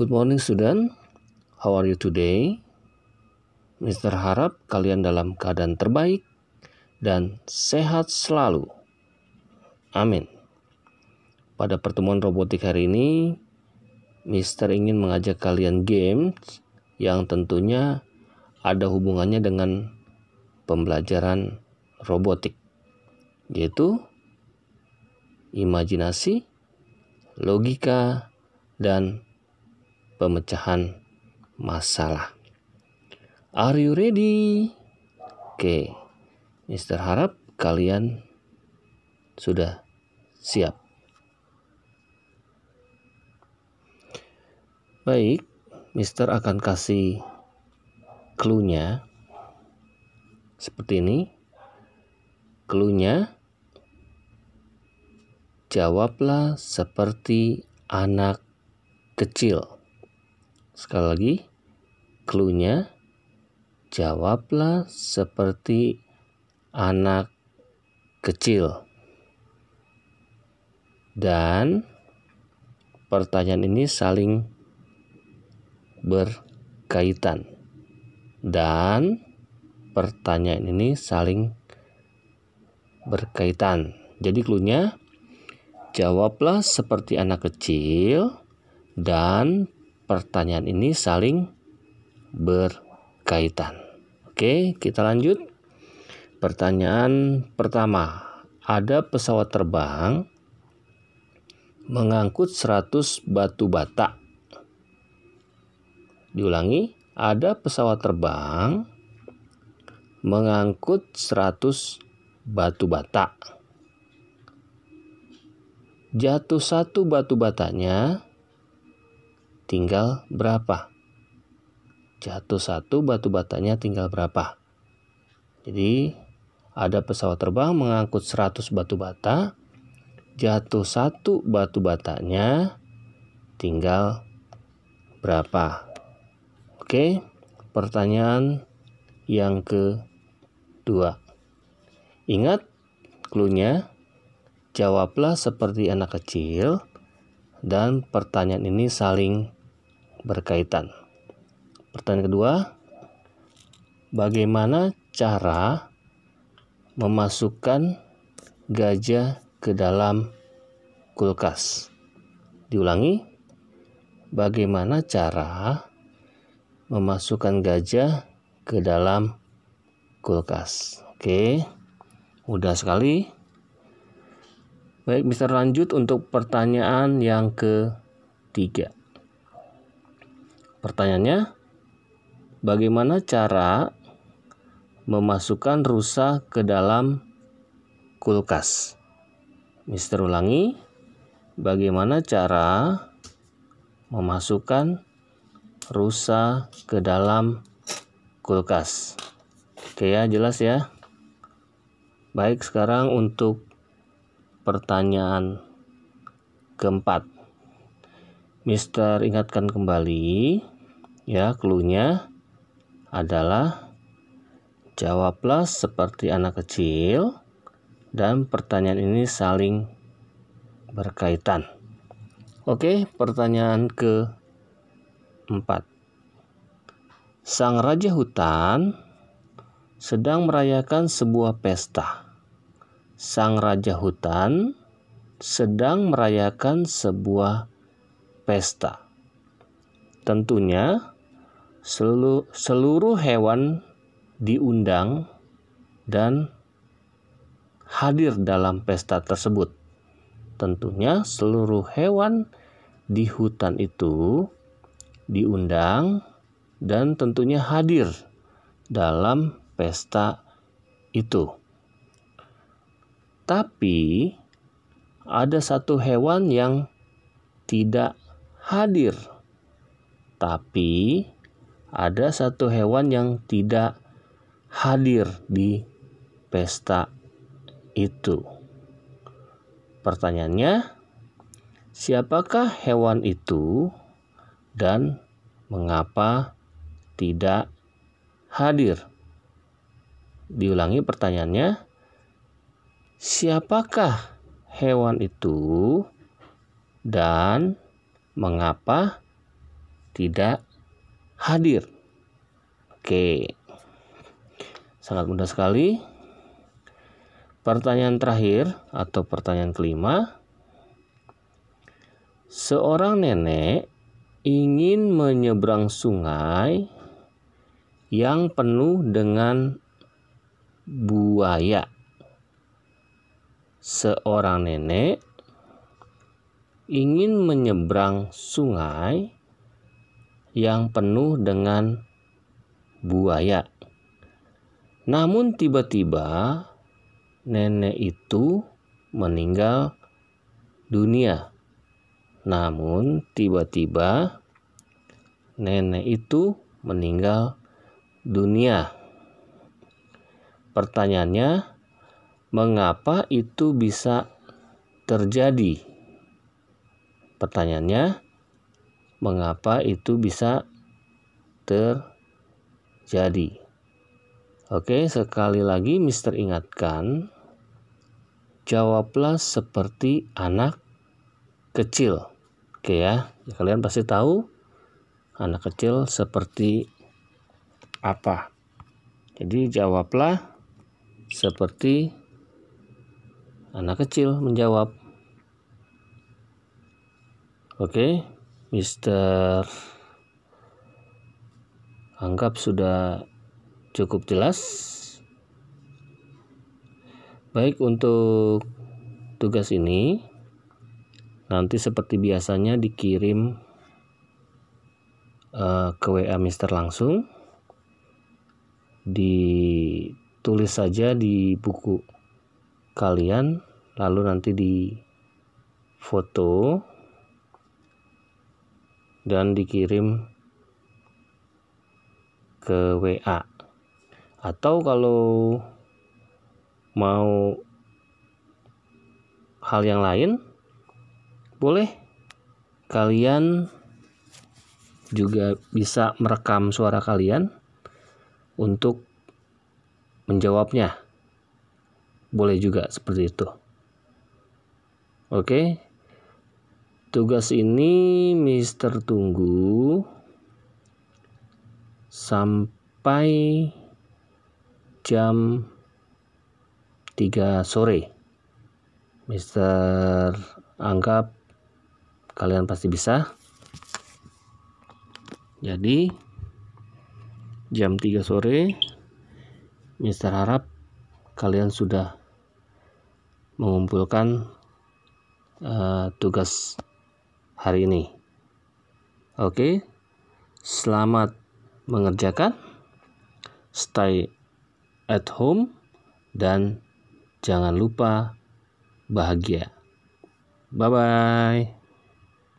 Good morning student. How are you today? Mister harap kalian dalam keadaan terbaik dan sehat selalu. Amin. Pada pertemuan robotik hari ini, Mister ingin mengajak kalian games yang tentunya ada hubungannya dengan pembelajaran robotik, yaitu imajinasi, logika, dan pemecahan masalah. Are you ready? Oke, Mister harap kalian sudah siap. Baik, Mister akan kasih clue-nya seperti ini. Clue-nya Jawablah seperti anak kecil. Sekali lagi, clue-nya jawablah seperti anak kecil. Dan pertanyaan ini saling berkaitan. Dan pertanyaan ini saling berkaitan. Jadi clue-nya Jawablah seperti anak kecil dan pertanyaan ini saling berkaitan. Oke, kita lanjut. Pertanyaan pertama. Ada pesawat terbang mengangkut 100 batu bata. Diulangi, ada pesawat terbang mengangkut 100 batu bata jatuh satu batu batanya tinggal berapa? Jatuh satu batu batanya tinggal berapa? Jadi ada pesawat terbang mengangkut 100 batu bata, jatuh satu batu batanya tinggal berapa? Oke, pertanyaan yang kedua. Ingat clue-nya Jawablah seperti anak kecil dan pertanyaan ini saling berkaitan. Pertanyaan kedua, bagaimana cara memasukkan gajah ke dalam kulkas? Diulangi, bagaimana cara memasukkan gajah ke dalam kulkas? Oke, mudah sekali. Baik, bisa lanjut untuk pertanyaan yang ketiga. Pertanyaannya, bagaimana cara memasukkan rusa ke dalam kulkas? Mister ulangi, bagaimana cara memasukkan rusa ke dalam kulkas? Oke ya, jelas ya. Baik, sekarang untuk pertanyaan keempat. Mister ingatkan kembali ya clue-nya adalah jawablah seperti anak kecil dan pertanyaan ini saling berkaitan. Oke, pertanyaan keempat. Sang raja hutan sedang merayakan sebuah pesta sang raja hutan sedang merayakan sebuah pesta. Tentunya seluruh, seluruh hewan diundang dan hadir dalam pesta tersebut. Tentunya seluruh hewan di hutan itu diundang dan tentunya hadir dalam pesta itu. Tapi ada satu hewan yang tidak hadir. Tapi ada satu hewan yang tidak hadir di pesta itu. Pertanyaannya, siapakah hewan itu dan mengapa tidak hadir? Diulangi pertanyaannya, siapakah hewan itu dan mengapa tidak hadir. Oke. Sangat mudah sekali. Pertanyaan terakhir atau pertanyaan kelima. Seorang nenek ingin menyeberang sungai yang penuh dengan buaya. Seorang nenek ingin menyeberang sungai yang penuh dengan buaya. Namun tiba-tiba nenek itu meninggal dunia. Namun tiba-tiba nenek itu meninggal dunia. Pertanyaannya, mengapa itu bisa terjadi? Pertanyaannya, mengapa itu bisa terjadi? Oke, sekali lagi Mister ingatkan, jawablah seperti anak kecil. Oke ya, kalian pasti tahu anak kecil seperti apa. Jadi jawablah seperti anak kecil menjawab. Oke, Mister anggap sudah cukup jelas. Baik untuk tugas ini nanti seperti biasanya dikirim uh, ke WA Mister langsung. Ditulis saja di buku kalian lalu nanti di foto dan dikirim ke WA atau kalau mau hal yang lain boleh. Kalian juga bisa merekam suara kalian untuk menjawabnya. Boleh juga seperti itu. Oke tugas ini Mister tunggu sampai jam 3 sore. Mister anggap kalian pasti bisa. Jadi jam 3 sore Mister harap kalian sudah mengumpulkan uh, tugas hari ini. Oke, selamat mengerjakan. Stay at home dan jangan lupa bahagia. Bye bye.